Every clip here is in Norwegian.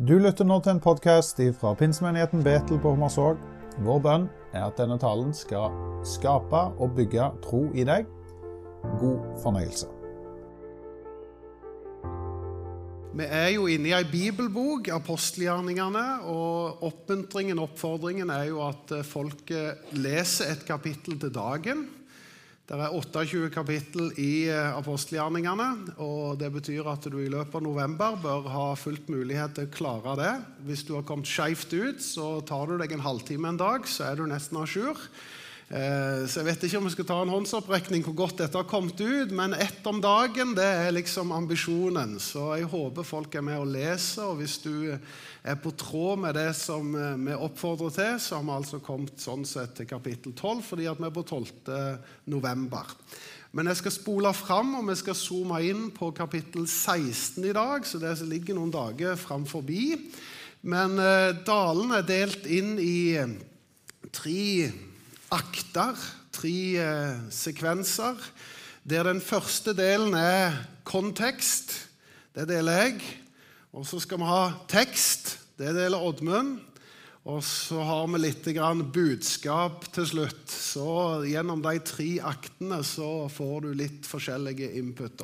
Du lytter nå til en podkast fra pinsemenigheten Betel på Hommersåk. Vår bønn er at denne talen skal skape og bygge tro i deg. God fornøyelse. Vi er jo inne i ei bibelbok, apostelgjerningene, og oppmuntringen, oppfordringen, er jo at folket leser et kapittel til dagen. Det er 28 kapittel i eh, apostelgjerningene. og Det betyr at du i løpet av november bør ha fullt mulighet til å klare det. Hvis du har kommet skeivt ut, så tar du deg en halvtime en dag, så er du nesten à jour. Eh, så Jeg vet ikke om vi skal ta en håndsopprekning hvor godt dette har kommet ut, men ett om dagen det er liksom ambisjonen. Så jeg håper folk er med og leser. og Hvis du er på tråd med det som eh, vi oppfordrer til, så har vi altså kommet sånn sett til kapittel 12 fordi vi er på 12. november. Men jeg skal spole fram, og vi skal zoome inn på kapittel 16 i dag. Så det ligger noen dager fram forbi. Men eh, dalen er delt inn i tre akter, tre eh, sekvenser, der den første delen er kontekst. Det deler jeg. Og så skal vi ha tekst. Det deler Oddmund. Og så har vi litt budskap til slutt. Så gjennom de tre aktene så får du litt forskjellige input.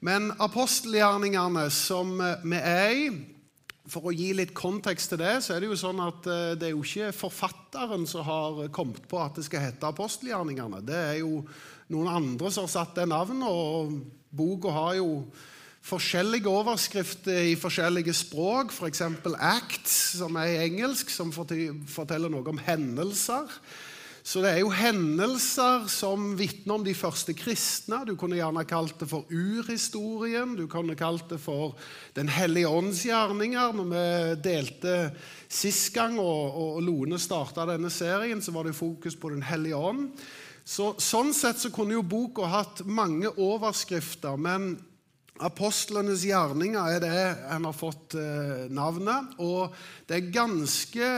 Men apostelgjerningene som vi er i for å gi litt kontekst til det, så er det jo sånn at eh, det er jo ikke forfatteren som har kommet på at det skal hete apostelgjerningene. Det er jo noen andre som har satt det navnet, og boka har jo forskjellige overskrifter i forskjellige språk, f.eks. For Acts, som er i engelsk, som forteller noe om hendelser. Så det er jo hendelser som vitner om de første kristne. Du kunne gjerne kalt det for urhistorien. Du kunne kalt det for Den hellige ånds gjerninger. Når vi delte sist gang, og, og Lone starta denne serien, så var det fokus på Den hellige ånd. Så, sånn sett så kunne jo boka hatt mange overskrifter, men Apostlenes gjerninger er det en har fått eh, navnet. Og det er ganske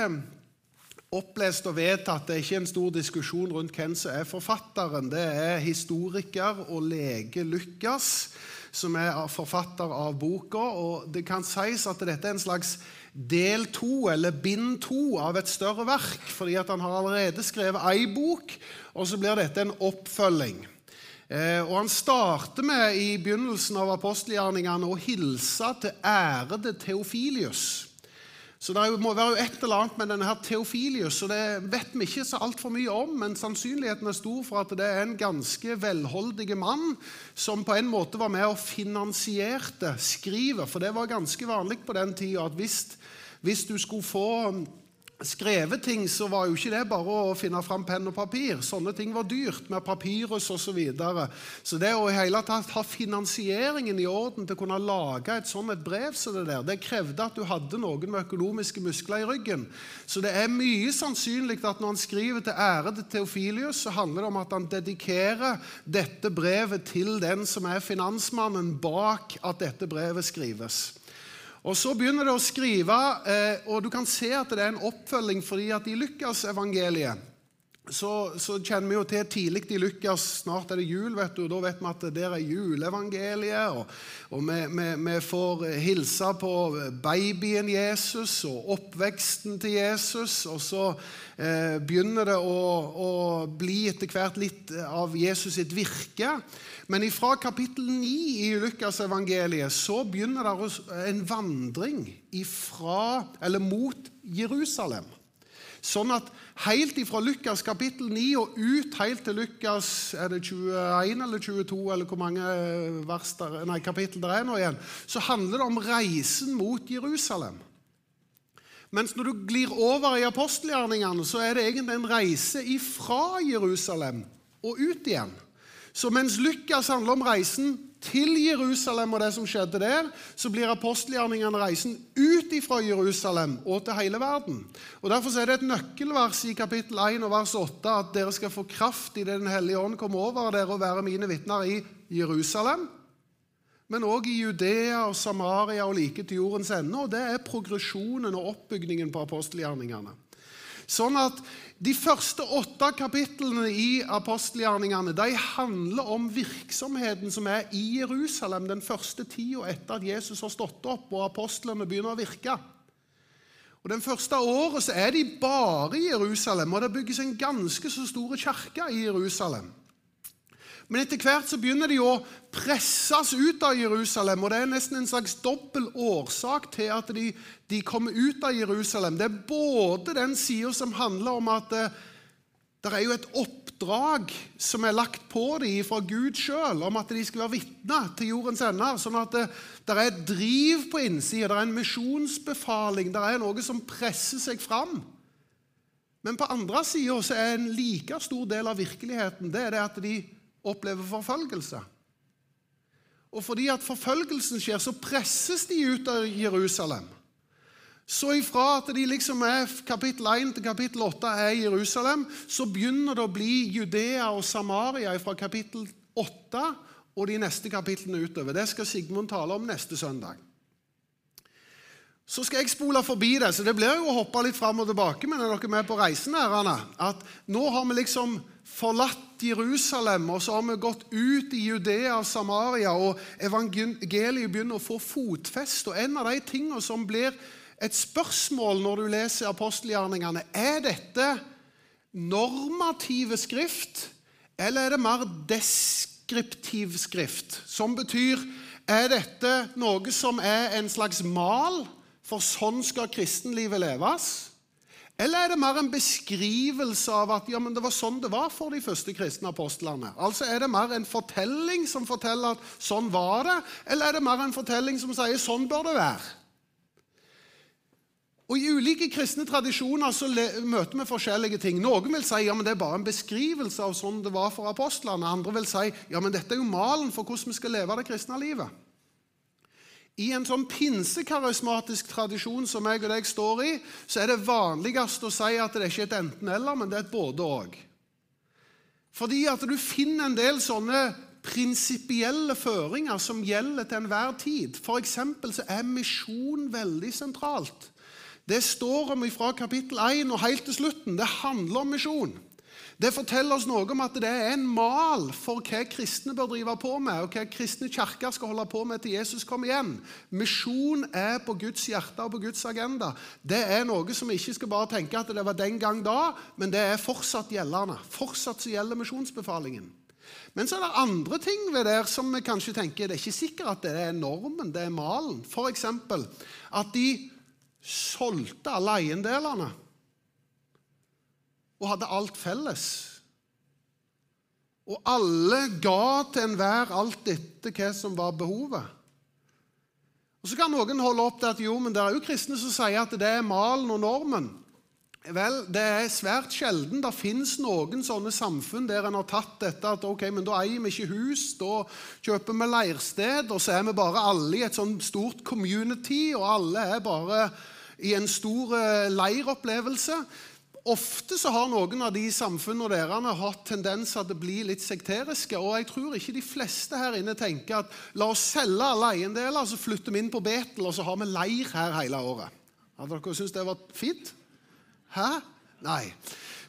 opplest og vedtatt. Det er ikke en stor diskusjon rundt hvem som er forfatteren. Det er historiker og lege Lukas som er forfatter av boka. og Det kan sies at dette er en slags del to, eller bind to, av et større verk. fordi at han har allerede skrevet ei bok, og så blir dette en oppfølging. Eh, og Han starter med i begynnelsen av apostelgjerningene å hilse til ærede Theofilius. Så det må være et eller annet med denne her Theofilius, og det vet vi ikke så altfor mye om, men sannsynligheten er stor for at det er en ganske velholdig mann som på en måte var med og finansierte skrivet. For det var ganske vanlig på den tida at hvis, hvis du skulle få skrevet ting, så var jo ikke det bare å finne fram penn og papir. Sånne ting var dyrt, med papyrus osv. Så, videre. så det å i hele tatt ha finansieringen i orden til å kunne lage et sånt et brev som det der, det krevde at du hadde noen med økonomiske muskler i ryggen. Så det er mye sannsynlig at når han skriver til ærede Teofilius, så handler det om at han dedikerer dette brevet til den som er finansmannen bak at dette brevet skrives. Og Så begynner det å skrive, eh, og du kan se at det er en oppfølging. fordi at i Lukasevangeliet så, så kjenner vi jo til tidlig i Lukas Snart er det jul, vet du, da vet vi at der er juleevangeliet. Og, og vi, vi, vi, får hilse på babyen Jesus og oppveksten til Jesus. Og så eh, begynner det å, å, bli etter hvert litt av Jesus sitt virke. Men fra kapittel 9 i Lukasevangeliet så begynner det en vandring ifra, eller mot Jerusalem. Sånn at helt ifra Lukas kapittel 9 og ut helt til Lukas er det 21 eller 22 eller hvor mange der, nei, kapittel det er nå igjen, så handler det om reisen mot Jerusalem. Mens når du glir over i apostelgjerningene, så er det egentlig en reise ifra Jerusalem og ut igjen. Så mens Lukas handler om reisen til Jerusalem og det som skjedde der, så blir apostelgjerningene reisen ut fra Jerusalem og til hele verden. Og Derfor er det et nøkkelvers i kapittel 1 og vers 8 at dere skal få kraft i det Den hellige ånd kommer over dere og være mine vitner i Jerusalem, men òg i Judea og Samaria og like til jordens ende. Og det er progresjonen og oppbygningen på apostelgjerningene. Sånn at de første åtte kapitlene i apostelgjerningene de handler om virksomheten som er i Jerusalem den første tida etter at Jesus har stått opp og apostlene begynner å virke. Og Den første året så er de bare i Jerusalem, og det bygges en ganske så stor kirke i Jerusalem. Men etter hvert så begynner de å presses ut av Jerusalem, og det er nesten en slags dobbel årsak til at de, de kommer ut av Jerusalem. Det er både den sida som handler om at det, eh, det er jo et oppdrag som er lagt på dem fra Gud sjøl, om at de skal være vitner til jordens ender. Sånn at det, det er et driv på innsida, det er en misjonsbefaling, det er noe som presser seg fram. Men på andre sida er en like stor del av virkeligheten det er det at de opplever forfølgelse. Og fordi at forfølgelsen skjer, så presses de ut av Jerusalem. Så ifra at de liksom er kapittel 1 til kapittel 8 er Jerusalem, så begynner det å bli Judea og Samaria fra kapittel 8 og de neste kapitlene utover. Det skal Sigmund tale om neste søndag. Så skal jeg spole forbi det, så det blir jo å hoppe litt fram og tilbake. Men er dere med på reisen? her, Anna? At nå har vi liksom forlatt Jerusalem, og så har vi gått ut i Judea og Samaria, og evangeliet begynner å få fotfeste. Og en av de tingene som blir et spørsmål når du leser apostelgjerningene. Er dette normative skrift, eller er det mer deskriptiv skrift? Som betyr er dette noe som er en slags mal, for sånn skal kristenlivet leves? Eller er det mer en beskrivelse av at ja, det var sånn det var for de første kristne apostlene? Altså Er det mer en fortelling som forteller at sånn var det, eller er det mer en fortelling som sier sånn bør det være? Og I ulike kristne tradisjoner så møter vi forskjellige ting. Noen vil si ja, men det er bare en beskrivelse av sånn det var for apostlene. Andre vil si ja, men dette er jo malen for hvordan vi skal leve det kristne livet. I en sånn pinsekarismatisk tradisjon som jeg og deg står i, så er det vanligst å si at det er ikke et enten-eller, men det er et både-og. Fordi at du finner en del sånne prinsipielle føringer som gjelder til enhver tid. F.eks. så er misjon veldig sentralt. Det står om fra kapittel 1 og helt til slutten. Det handler om misjon. Det forteller oss noe om at det er en mal for hva kristne bør drive på med, og hva kristne kirker skal holde på med til Jesus kommer igjen. Misjon er på Guds hjerte og på Guds agenda. Det er noe som vi ikke skal bare tenke at det var den gang da, men det er fortsatt gjeldende. Fortsatt så gjelder misjonsbefalingen. Men så er det andre ting ved det som vi kanskje tenker det er ikke sikkert at det er normen, det er malen. F.eks. at de solgte alle eiendelene og hadde alt felles. Og alle ga til enhver alt etter hva som var behovet. Og Så kan noen holde opp til at jo, men det er jo kristne som sier at det er malen og normen. Vel, det er svært sjelden det fins noen sånne samfunn der en har tatt dette at ok, men da eier vi ikke hus, da kjøper vi leirsted, og så er vi bare alle i et sånn stort community, og alle er bare i en stor eh, leiropplevelse. Ofte så har noen av de samfunnene dere hatt tendenser til å bli litt sekteriske. Og jeg tror ikke de fleste her inne tenker at la oss selge alle eiendeler, så flytter vi inn på Betel, og så har vi leir her hele året. Hadde dere syntes det var fint? Hæ? Nei.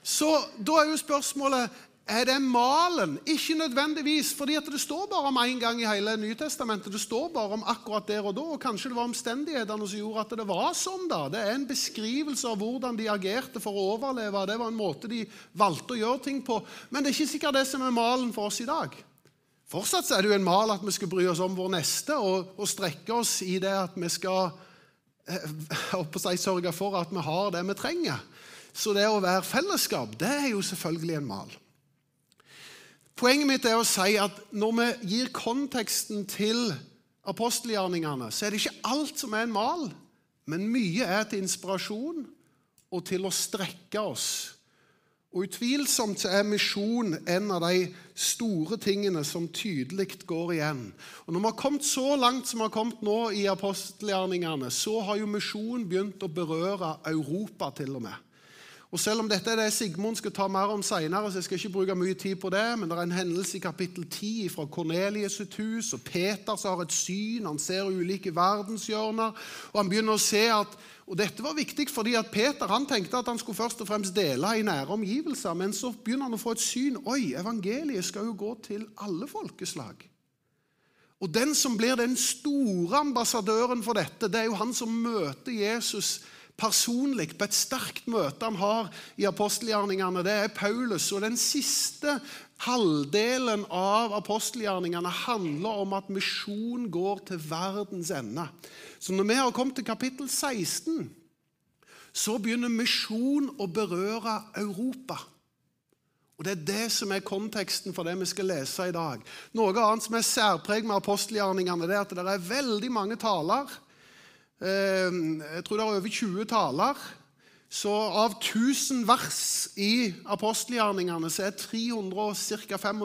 Så da er jo spørsmålet er det malen? Ikke nødvendigvis, fordi at det står bare om én gang i hele Nytestamentet. Det står bare om akkurat der og da. og Kanskje det var omstendighetene som gjorde at det var sånn. da. Det er en beskrivelse av hvordan de agerte for å overleve. Det var en måte de valgte å gjøre ting på. Men det er ikke sikkert det som er malen for oss i dag. Fortsatt er det jo en mal at vi skal bry oss om vår neste og, og strekke oss i det at vi skal seg, sørge for at vi har det vi trenger. Så det å være fellesskap, det er jo selvfølgelig en mal. Poenget mitt er å si at når vi gir konteksten til apostelgjerningene, så er det ikke alt som er en mal, men mye er til inspirasjon og til å strekke oss. Og Utvilsomt så er misjon en av de store tingene som tydelig går igjen. Og Når vi har kommet så langt som vi har kommet nå i apostelgjerningene, så har jo misjon begynt å berøre Europa til og med. Og Selv om dette er det Sigmund skal ta mer om senere, så jeg skal ikke bruke mye tid på det, men det er en hendelse i kapittel 10 fra Kornelius sitt hus, og Peter som har et syn, han ser ulike verdenshjørner, og han begynner å se at og Dette var viktig fordi at Peter han tenkte at han skulle først og fremst dele i nære omgivelser, men så begynner han å få et syn. Oi, evangeliet skal jo gå til alle folkeslag. Og den som blir den store ambassadøren for dette, det er jo han som møter Jesus personlig på et sterkt møte han har i apostelgjerningene. Det er Paulus. Og den siste halvdelen av apostelgjerningene handler om at misjon går til verdens ende. Så når vi har kommet til kapittel 16, så begynner misjon å berøre Europa. Og Det er det som er konteksten for det vi skal lese i dag. Noe annet som er særpreg med apostelgjerningene, det er at det er veldig mange taler. Eh, jeg tror det er over 20 taler. Så av 1000 vers i apostelgjerningene så er 365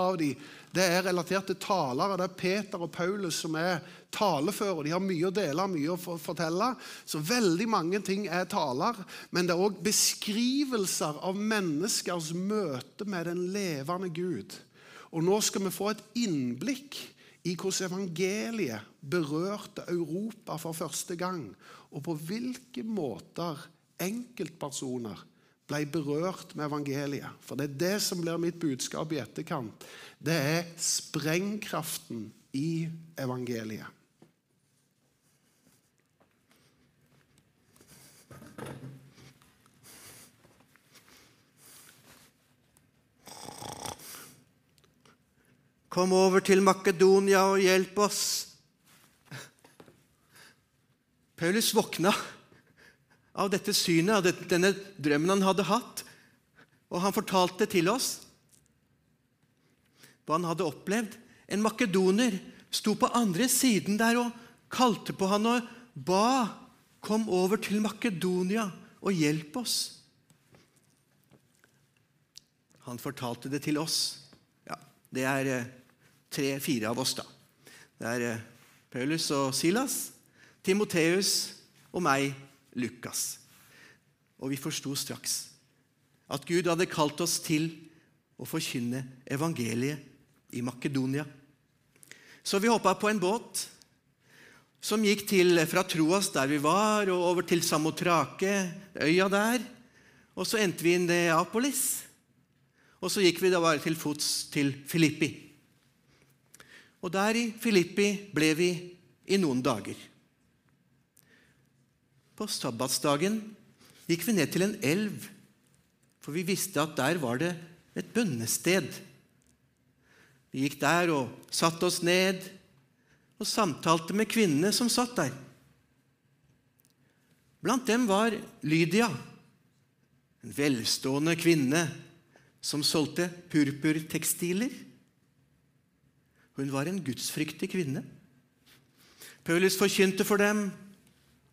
av de det er relatert til talere. Det er Peter og Paulus som er taleføre. De har mye å dele, mye å fortelle. Så veldig mange ting er taler. Men det er òg beskrivelser av menneskers møte med den levende Gud. Og nå skal vi få et innblikk i hvordan evangeliet berørte Europa for første gang, og på hvilke måter enkeltpersoner ble berørt med evangeliet. For det er det som blir mitt budskap i etterkant. Det er sprengkraften i evangeliet. Kom over til Makedonia og hjelp oss. Paulus våkna av dette synet, av denne drømmen han hadde hatt, og han fortalte til oss hva han hadde opplevd. En makedoner sto på andre siden der og kalte på han og ba Kom over til Makedonia og hjelp oss. Han fortalte det til oss. Ja, Det er eh, tre-fire av oss, da. Det er eh, Paulus og Silas, Timoteus og meg, Lukas. Og vi forsto straks at Gud hadde kalt oss til å forkynne evangeliet i Makedonia. Så vi hoppa på en båt som gikk til, fra Troas, der vi var, og over til Samotrake, øya der. Og så endte vi i Neapolis. Og så gikk vi da bare til fots til Filippi. Og der i Filippi ble vi i noen dager. På sabbatsdagen gikk vi ned til en elv, for vi visste at der var det et bønnested. Vi gikk der og satte oss ned og samtalte med kvinnene som satt der. Blant dem var Lydia, en velstående kvinne som solgte purpurtekstiler. Hun var en gudsfryktig kvinne. Paulus forkynte for dem,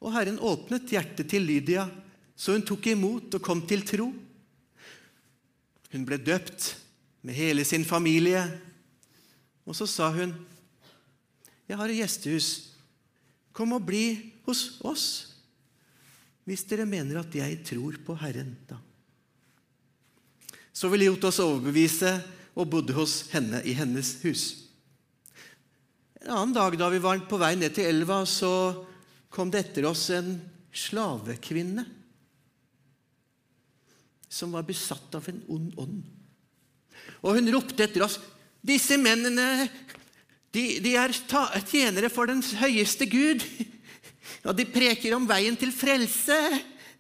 og Herren åpnet hjertet til Lydia, så hun tok imot og kom til tro. Hun ble døpt med hele sin familie og så sa hun, 'Jeg har et gjestehus. Kom og bli hos oss.' Hvis dere mener at jeg tror på Herren, da. Så ville Jotas overbevise og bodde hos henne i hennes hus. En annen dag da vi var på vei ned til elva, så kom det etter oss en slavekvinne som var besatt av en ond ånd. Og hun ropte etter oss disse mennene de, de er tjenere for den høyeste Gud. Og de preker om veien til frelse,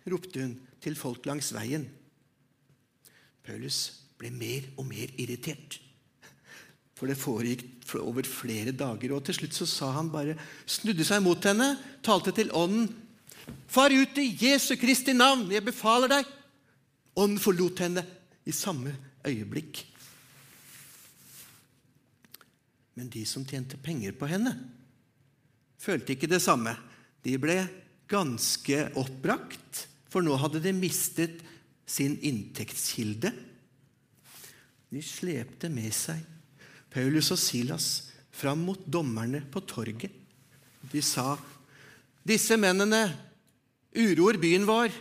ropte hun til folk langs veien. Paulus ble mer og mer irritert. For det foregikk over flere dager. Og til slutt så sa han bare, snudde seg mot henne, talte til ånden. Far ut i Jesu Kristi navn, jeg befaler deg. Ånden forlot henne i samme øyeblikk. Men de som tjente penger på henne, følte ikke det samme. De ble ganske oppbrakt, for nå hadde de mistet sin inntektskilde. De slepte med seg Paulus og Silas fram mot dommerne på torget. De sa, 'Disse mennene uroer byen vår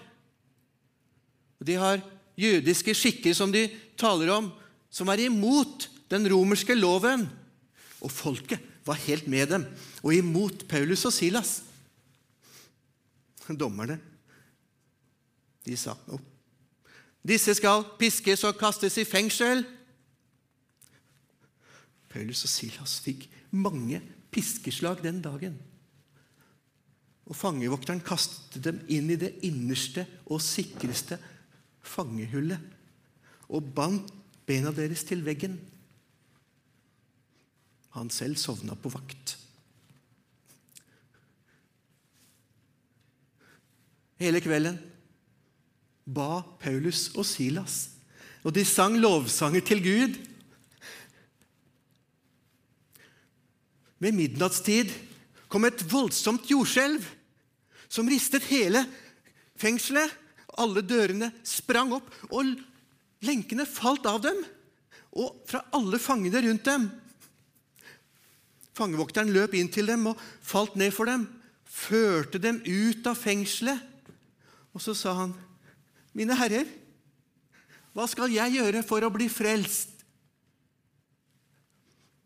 de har jødiske skikker som de taler om, som er imot den romerske loven. Og folket var helt med dem og imot Paulus og Silas. Dommerne, de sa noe. Disse skal piskes og kastes i fengsel. Paulus og Silas fikk mange piskeslag den dagen. Og fangevokteren kastet dem inn i det innerste og sikreste fangehullet og bandt bena deres til veggen. Han selv sovna på vakt. Hele kvelden ba Paulus og Silas, og de sang lovsanger til Gud. Ved midnattstid kom et voldsomt jordskjelv som ristet hele fengselet. Alle dørene sprang opp, og lenkene falt av dem og fra alle fangene rundt dem. Fangevokteren løp inn til dem og falt ned for dem, førte dem ut av fengselet. Og så sa han, 'Mine herrer, hva skal jeg gjøre for å bli frelst?'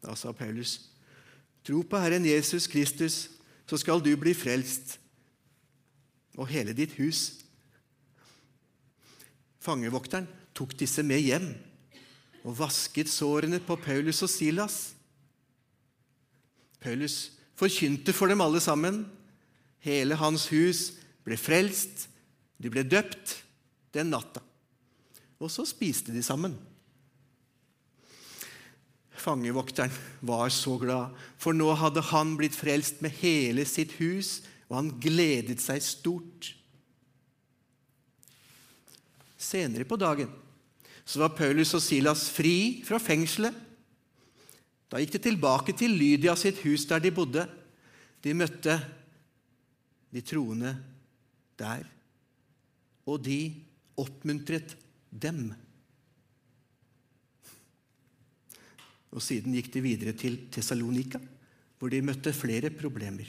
Da sa Paulus, Tro på Herren Jesus Kristus, så skal du bli frelst, og hele ditt hus. Fangevokteren tok disse med hjem og vasket sårene på Paulus og Silas. Paulus forkynte for dem alle sammen. Hele hans hus ble frelst, de ble døpt den natta. Og så spiste de sammen. Fangevokteren var så glad, for nå hadde han blitt frelst med hele sitt hus, og han gledet seg stort. Senere på dagen så var Paulus og Silas fri fra fengselet. Da gikk de tilbake til Lydia sitt hus der de bodde. De møtte de troende der, og de oppmuntret dem. Og Siden gikk de videre til Tessalonika, hvor de møtte flere problemer.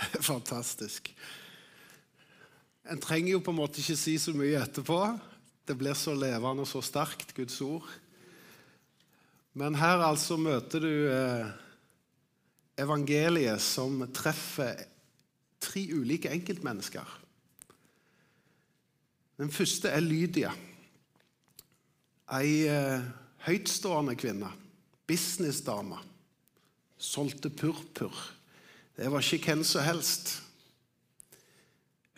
Fantastisk. En trenger jo på en måte ikke si så mye etterpå. Det blir så levende og så sterkt, Guds ord. Men her altså møter du eh, evangeliet som treffer tre ulike enkeltmennesker. Den første er Lydia. Ei eh, høytstående kvinne. Businessdame. Solgte purpur. Det var ikke hvem som helst.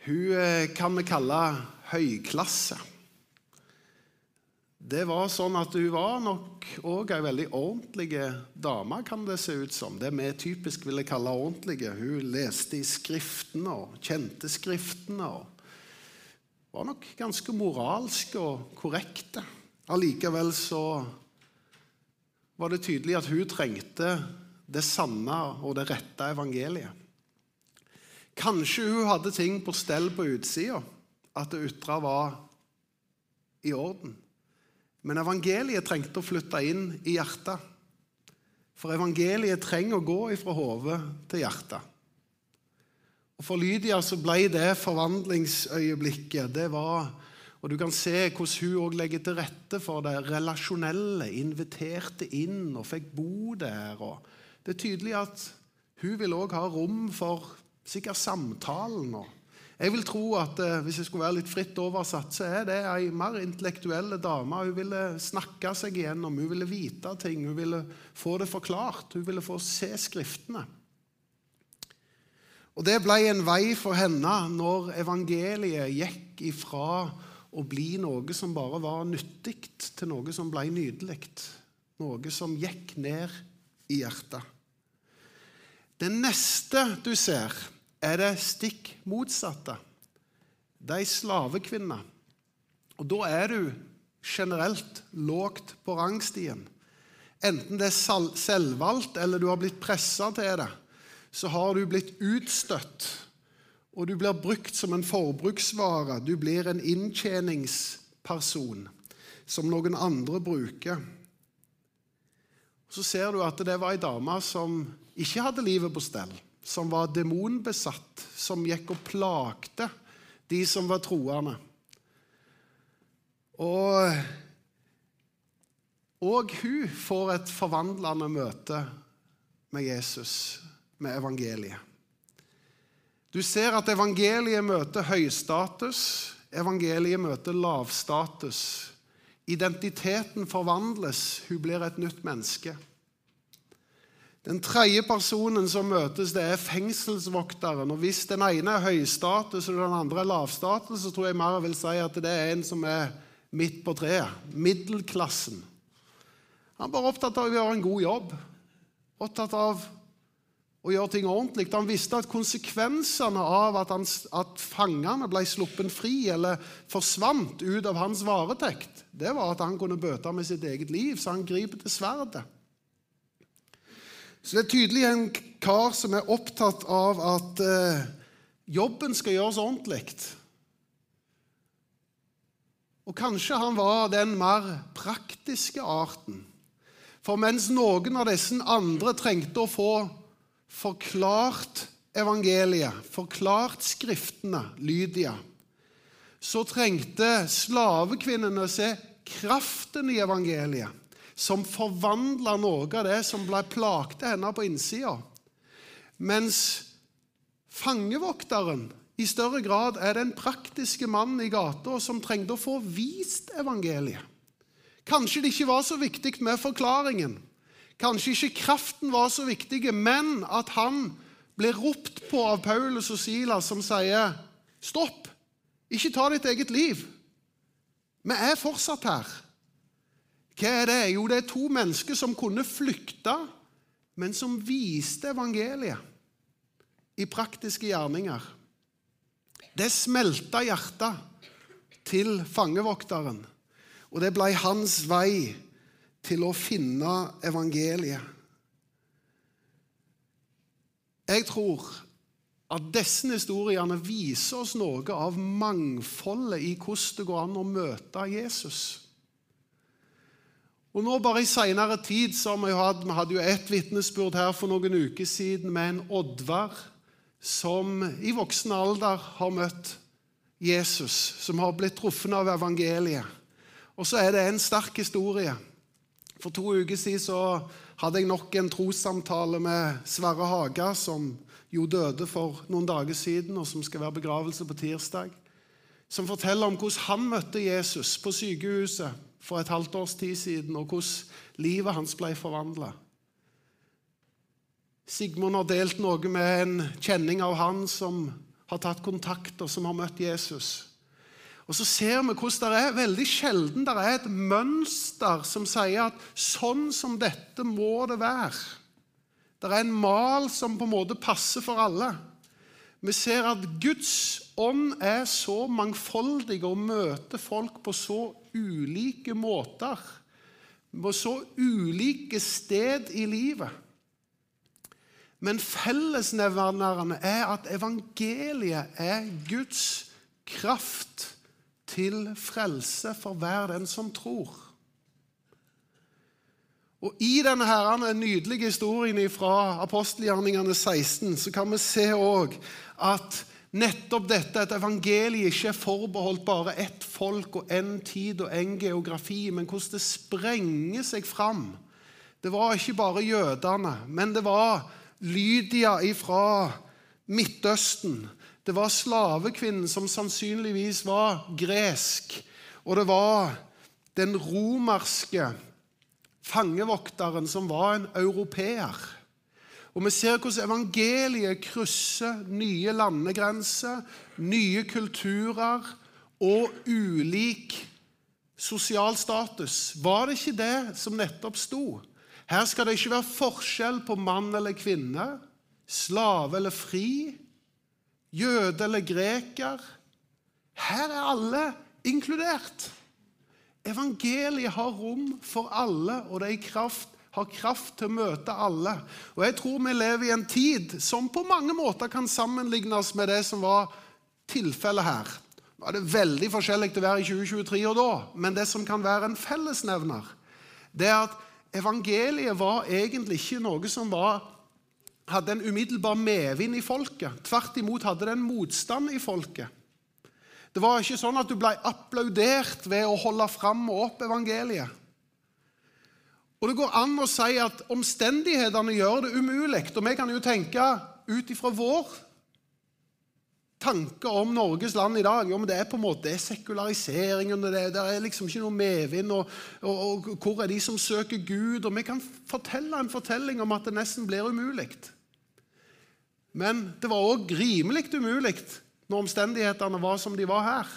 Hun eh, kan vi kalle høyklasse. Det var sånn at Hun var nok òg ei veldig ordentlig dame, kan det se ut som. Det vi typisk ville kalle ordentlige. Hun leste i Skriftene og kjente Skriftene. og Var nok ganske moralsk og korrekte. Allikevel så var det tydelig at hun trengte det sanne og det rette evangeliet. Kanskje hun hadde ting på stell på utsida, at det ytre var i orden. Men evangeliet trengte å flytte inn i hjertet. For evangeliet trenger å gå ifra hodet til hjertet. Og For Lydia så ble det forvandlingsøyeblikket. det var, Og du kan se hvordan hun også legger til rette for det relasjonelle. Inviterte inn og fikk bo der. og det er tydelig at hun vil òg ha rom for sikkert samtalen. Jeg vil tro at eh, Hvis jeg skulle være litt fritt oversatt, så er det ei mer intellektuell dame. Hun ville snakke seg igjennom, hun ville vite ting, hun ville få det forklart. Hun ville få se Skriftene. Og Det ble en vei for henne når evangeliet gikk ifra å bli noe som bare var nyttig, til noe som ble nydelig. Noe som gikk ned i hjertet. Det neste du ser, er det stikk motsatte. Det er ei slavekvinne. Og da er du generelt lågt på rangstien. Enten det er selvvalgt eller du har blitt pressa til det, så har du blitt utstøtt. Og du blir brukt som en forbruksvare. Du blir en inntjeningsperson som noen andre bruker. Så ser du at det var ei dame som ikke hadde livet på stell, som var demonbesatt, som gikk og plagte de som var troende. Og, og hun får et forvandlende møte med Jesus, med evangeliet. Du ser at evangeliet møter høystatus, evangeliet møter lavstatus. Identiteten forvandles, hun blir et nytt menneske. Den tredje personen som møtes, det er fengselsvokteren. Og Hvis den ene er høystatus og den andre er lavstatus, så tror jeg mer vil si at det er en som er midt på treet. Middelklassen. Han er bare opptatt av å gjøre en god jobb. Opptatt av å gjøre ting ordentlig. Han visste at konsekvensene av at, han, at fangene ble sluppet fri eller forsvant ut av hans varetekt, det var at han kunne bøte med sitt eget liv, så han griper til sverdet. Så det er tydelig en kar som er opptatt av at eh, jobben skal gjøres ordentlig. Og kanskje han var den mer praktiske arten. For mens noen av disse andre trengte å få forklart evangeliet, forklart Skriftene, Lydia, så trengte slavekvinnene å se kraften i evangeliet som forvandla noe av det som ble plagte henne på innsida. Mens fangevokteren i større grad er den praktiske mannen i gata som trengte å få vist evangeliet. Kanskje det ikke var så viktig med forklaringen. Kanskje ikke kraften var så viktig, men at han blir ropt på av Paulus og Silas, som sier, 'Stopp! Ikke ta ditt eget liv. Vi er fortsatt her.' Hva er det? Jo, det er to mennesker som kunne flykte, men som viste evangeliet i praktiske gjerninger. Det smelta hjertet til fangevokteren, og det ble hans vei til å finne evangeliet. Jeg tror at disse historiene viser oss noe av mangfoldet i hvordan det går an å møte Jesus. Og nå bare I senere tid har vi, hatt, vi hadde jo ett vitnesbyrd her for noen uker siden med en Oddvar som i voksen alder har møtt Jesus, som har blitt truffet av evangeliet. Og så er det en sterk historie. For to uker siden så hadde jeg nok en trossamtale med Sverre Haga, som jo døde for noen dager siden, og som skal være begravelse på tirsdag. Som forteller om hvordan han møtte Jesus på sykehuset for et halvt års tid siden, og hvordan livet hans ble forvandla. Sigmund har delt noe med en kjenning av han som har tatt kontakt, og som har møtt Jesus. Og Så ser vi hvordan det er veldig sjelden det er et mønster som sier at sånn som dette må det være. Det er en mal som på en måte passer for alle. Vi ser at Guds ånd er så mangfoldig og møter folk på så ulike måter. På så ulike sted i livet. Men fellesnevnerne er at evangeliet er Guds kraft til frelse for hver den som tror. Og I denne herrene nydelige historien fra apostelgjerningene 16 så kan vi se også at nettopp dette, at evangeliet ikke er forbeholdt bare ett folk og én tid og én geografi, men hvordan det sprenger seg fram. Det var ikke bare jødene, men det var Lydia fra Midtøsten. Det var slavekvinnen som sannsynligvis var gresk. Og det var den romerske fangevokteren som var en europeer. Og Vi ser hvordan evangeliet krysser nye landegrenser, nye kulturer og ulik sosial status. Var det ikke det som nettopp sto? Her skal det ikke være forskjell på mann eller kvinne, slave eller fri, jøde eller greker. Her er alle inkludert. Evangeliet har rom for alle, og det er i kraft, har kraft til å møte alle. Og Jeg tror vi lever i en tid som på mange måter kan sammenlignes med det som var tilfellet her. Nå er det veldig forskjellig til å være i 2023 og da, men det som kan være en fellesnevner, det er at evangeliet var egentlig ikke noe som var, hadde en umiddelbar medvind i folket. Tvert imot hadde det en motstand i folket. Det var ikke sånn at du ble applaudert ved å holde fram og opp evangeliet. Og Det går an å si at omstendighetene gjør det umulig. Og vi kan jo tenke ut ifra vår tanke om Norges land i dag. Jo, men Det er på en måte det er sekulariseringen, det, det er liksom ikke noe medvind. Og, og, og, hvor er de som søker Gud? Og Vi kan fortelle en fortelling om at det nesten blir umulig. Men det var òg rimelig umulig når omstendighetene var som de var her.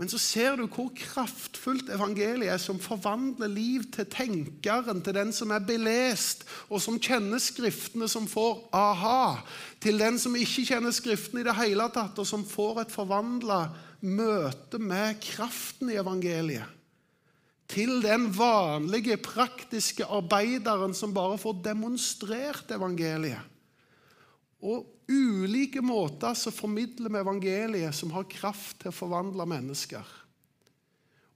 Men så ser du hvor kraftfullt evangeliet er, som forvandler liv til tenkeren, til den som er belest, og som kjenner Skriftene, som får aha, til den som ikke kjenner Skriftene i det hele tatt, og som får et forvandla møte med kraften i evangeliet. Til den vanlige, praktiske arbeideren som bare får demonstrert evangeliet. Og ulike måter så formidler vi evangeliet som har kraft til å forvandle mennesker.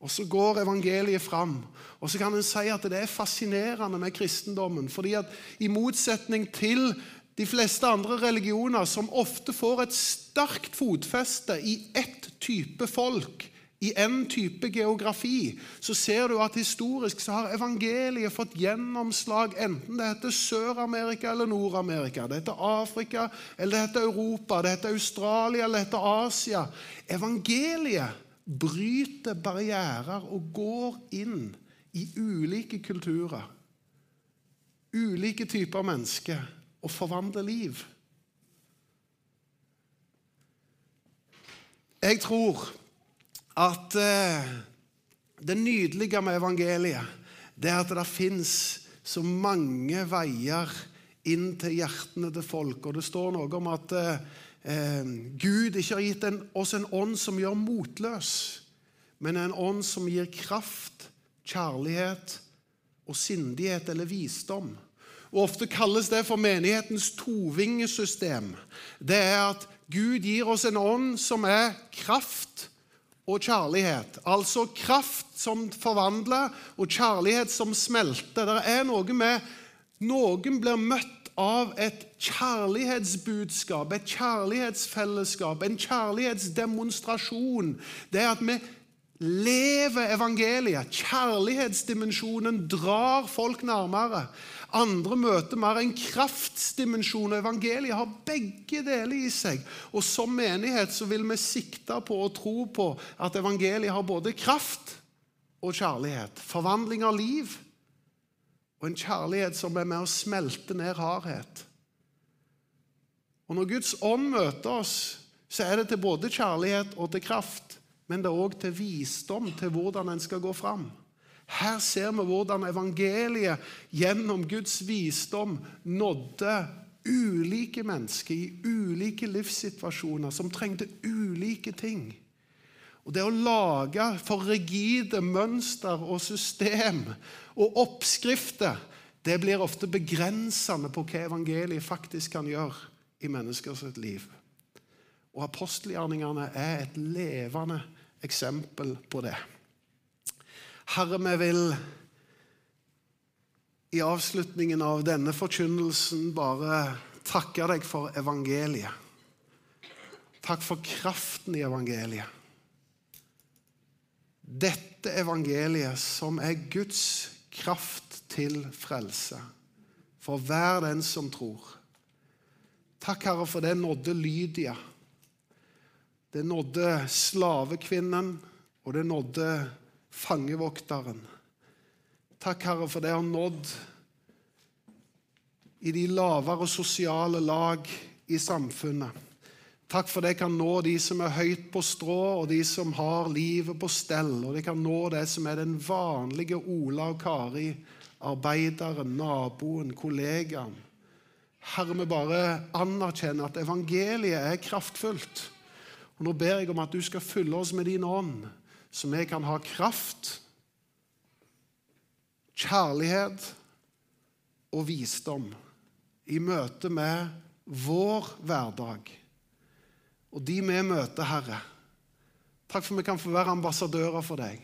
Og så går evangeliet fram. Og så kan en si at det er fascinerende med kristendommen. fordi at i motsetning til de fleste andre religioner, som ofte får et sterkt fotfeste i ett type folk, i en type geografi, så ser du at historisk så har evangeliet fått gjennomslag enten det heter Sør-Amerika eller Nord-Amerika, det heter Afrika eller det heter Europa, det heter Australia eller det heter Asia. Evangeliet bryter barrierer og går inn i ulike kulturer, ulike typer mennesker, og forvandler liv. Jeg tror at eh, det nydelige med evangeliet det er at det fins så mange veier inn til hjertene til folk. Og det står noe om at eh, Gud ikke har gitt en, oss en ånd som gjør motløs, men en ånd som gir kraft, kjærlighet og sindighet eller visdom. Og Ofte kalles det for menighetens tovingesystem. Det er at Gud gir oss en ånd som er kraft, og kjærlighet. Altså kraft som forvandler, og kjærlighet som smelter. Det er noe med Noen blir møtt av et kjærlighetsbudskap, et kjærlighetsfellesskap, en kjærlighetsdemonstrasjon. Det er at vi lever evangeliet. Kjærlighetsdimensjonen drar folk nærmere. Andre møter mer en kraftsdimensjon. Evangeliet har begge deler i seg. Og Som menighet så vil vi sikte på og tro på at evangeliet har både kraft og kjærlighet. Forvandling av liv og en kjærlighet som er med å smelte ned hardhet. Og Når Guds ånd møter oss, så er det til både kjærlighet og til kraft, men det er òg til visdom til hvordan en skal gå fram. Her ser vi hvordan evangeliet gjennom Guds visdom nådde ulike mennesker i ulike livssituasjoner som trengte ulike ting. Og Det å lage for rigide mønster og system og oppskrifter det blir ofte begrensende på hva evangeliet faktisk kan gjøre i menneskers liv. Og Apostelgjerningene er et levende eksempel på det. Herre, vi vil i avslutningen av denne forkynnelsen bare takke deg for evangeliet. Takk for kraften i evangeliet. Dette evangeliet som er Guds kraft til frelse for hver den som tror. Takk, Herre, for det nådde Lydia. Det nådde slavekvinnen, og det nådde fangevokteren. Takk, Herre, for det har nådd i de lavere sosiale lag i samfunnet. Takk for det kan nå de som er høyt på strå, og de som har livet på stell. Og det kan nå det som er den vanlige Ola og Kari, arbeideren, naboen, kollegaen. Herre, vi bare anerkjenner at evangeliet er kraftfullt. Og Nå ber jeg om at du skal fylle oss med din ånd så vi kan ha kraft, kjærlighet og visdom i møte med vår hverdag og de vi møter, Herre. Takk for vi kan få være ambassadører for deg.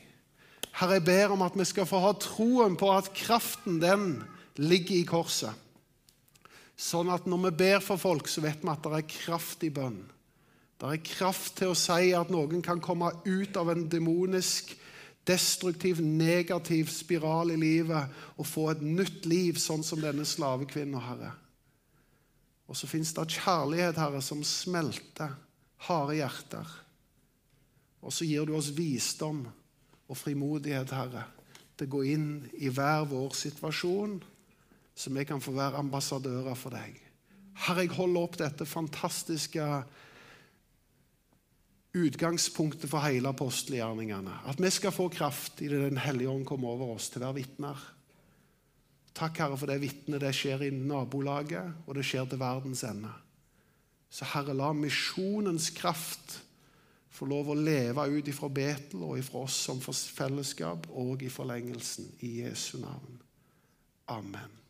Herre, jeg ber om at vi skal få ha troen på at kraften, den ligger i korset. Sånn at når vi ber for folk, så vet vi at det er kraft i bønn. Det er kraft til å si at noen kan komme ut av en demonisk, destruktiv, negativ spiral i livet og få et nytt liv, sånn som denne slavekvinna, Herre. Og så fins det kjærlighet, Herre, som smelter harde hjerter. Og så gir du oss visdom og frimodighet, Herre, til å gå inn i hver vår situasjon, så vi kan få være ambassadører for deg. Herre, jeg holder opp dette fantastiske utgangspunktet for hele apostelgjerningene. At vi skal få kraft i det Den hellige ånd kommer over oss til å være vitner. Takk, Herre, for det vitnet det skjer i nabolaget, og det skjer til verdens ende. Så Herre, la misjonens kraft få lov å leve ut ifra Betel og ifra oss som fellesskap og i forlengelsen. I Jesu navn. Amen.